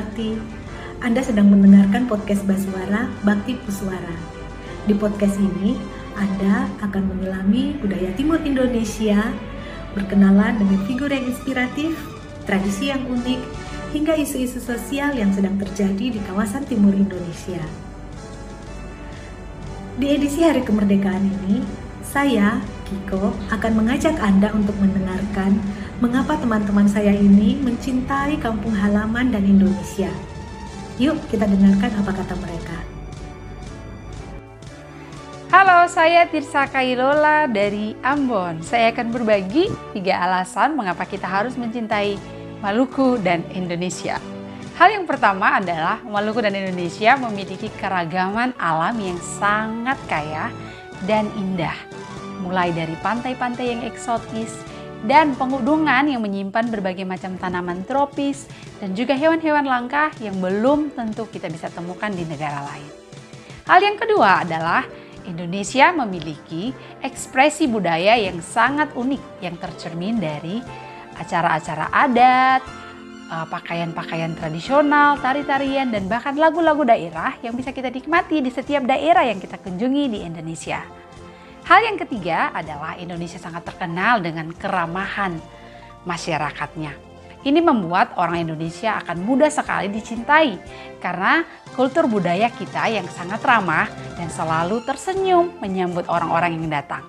Susanti. Anda sedang mendengarkan podcast Baswara Bakti Puswara. Di podcast ini, Anda akan menyelami budaya timur Indonesia, berkenalan dengan figur yang inspiratif, tradisi yang unik, hingga isu-isu sosial yang sedang terjadi di kawasan timur Indonesia. Di edisi Hari Kemerdekaan ini, saya, Kiko, akan mengajak Anda untuk mendengarkan mengapa teman-teman saya ini mencintai kampung halaman dan Indonesia. Yuk kita dengarkan apa kata mereka. Halo, saya Tirsa Kailola dari Ambon. Saya akan berbagi tiga alasan mengapa kita harus mencintai Maluku dan Indonesia. Hal yang pertama adalah Maluku dan Indonesia memiliki keragaman alam yang sangat kaya dan indah. Mulai dari pantai-pantai yang eksotis, dan pengudungan yang menyimpan berbagai macam tanaman tropis dan juga hewan-hewan langka yang belum tentu kita bisa temukan di negara lain. Hal yang kedua adalah Indonesia memiliki ekspresi budaya yang sangat unik yang tercermin dari acara-acara adat, eh, pakaian-pakaian tradisional, tari-tarian, dan bahkan lagu-lagu daerah yang bisa kita nikmati di setiap daerah yang kita kunjungi di Indonesia. Hal yang ketiga adalah Indonesia sangat terkenal dengan keramahan masyarakatnya. Ini membuat orang Indonesia akan mudah sekali dicintai karena kultur budaya kita yang sangat ramah dan selalu tersenyum menyambut orang-orang yang datang.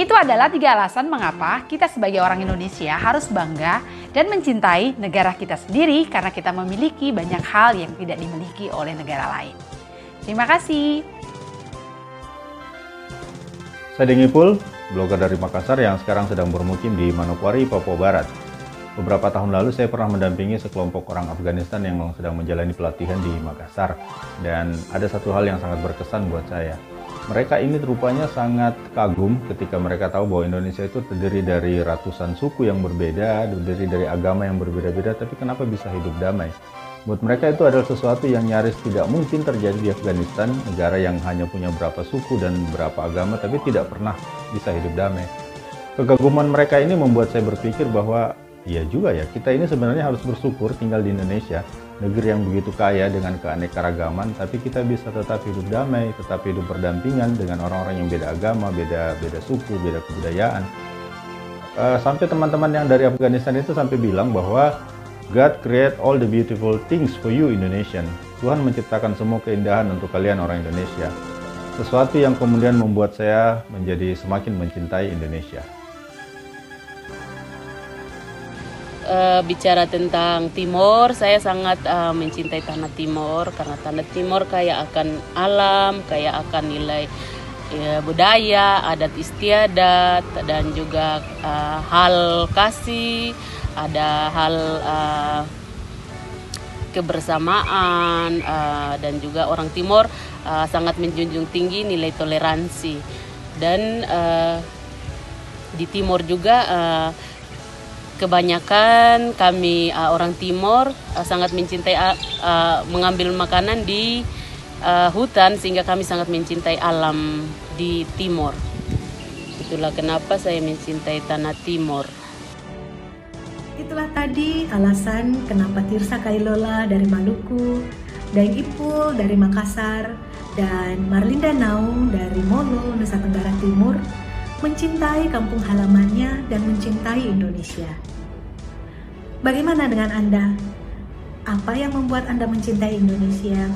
Itu adalah tiga alasan mengapa kita sebagai orang Indonesia harus bangga dan mencintai negara kita sendiri karena kita memiliki banyak hal yang tidak dimiliki oleh negara lain. Terima kasih. Saya Dengipul, blogger dari Makassar yang sekarang sedang bermukim di Manokwari, Papua Barat. Beberapa tahun lalu saya pernah mendampingi sekelompok orang Afghanistan yang sedang menjalani pelatihan di Makassar. Dan ada satu hal yang sangat berkesan buat saya. Mereka ini rupanya sangat kagum ketika mereka tahu bahwa Indonesia itu terdiri dari ratusan suku yang berbeda, terdiri dari agama yang berbeda-beda, tapi kenapa bisa hidup damai? Buat mereka itu adalah sesuatu yang nyaris tidak mungkin terjadi di Afghanistan, negara yang hanya punya berapa suku dan berapa agama tapi tidak pernah bisa hidup damai. Kegaguman mereka ini membuat saya berpikir bahwa ya juga ya, kita ini sebenarnya harus bersyukur tinggal di Indonesia, negeri yang begitu kaya dengan keanekaragaman, tapi kita bisa tetap hidup damai, tetap hidup berdampingan dengan orang-orang yang beda agama, beda beda suku, beda kebudayaan. Uh, sampai teman-teman yang dari Afghanistan itu sampai bilang bahwa God create all the beautiful things for you Indonesian. Tuhan menciptakan semua keindahan untuk kalian orang Indonesia. Sesuatu yang kemudian membuat saya menjadi semakin mencintai Indonesia. Uh, bicara tentang Timor, saya sangat uh, mencintai tanah Timor karena tanah Timor kaya akan alam, kaya akan nilai ya, budaya, adat istiadat dan juga uh, hal kasih ada hal uh, kebersamaan uh, dan juga orang Timur uh, sangat menjunjung tinggi nilai toleransi dan uh, di Timur juga uh, kebanyakan kami uh, orang Timur uh, sangat mencintai uh, mengambil makanan di uh, hutan sehingga kami sangat mencintai alam di Timur. Itulah kenapa saya mencintai tanah Timur. Itulah tadi alasan kenapa Tirsa Kailola dari Maluku, Daeng Ipul dari Makassar, dan Marlinda Naung dari Molo, Nusa Tenggara Timur mencintai kampung halamannya dan mencintai Indonesia. Bagaimana dengan Anda? Apa yang membuat Anda mencintai Indonesia?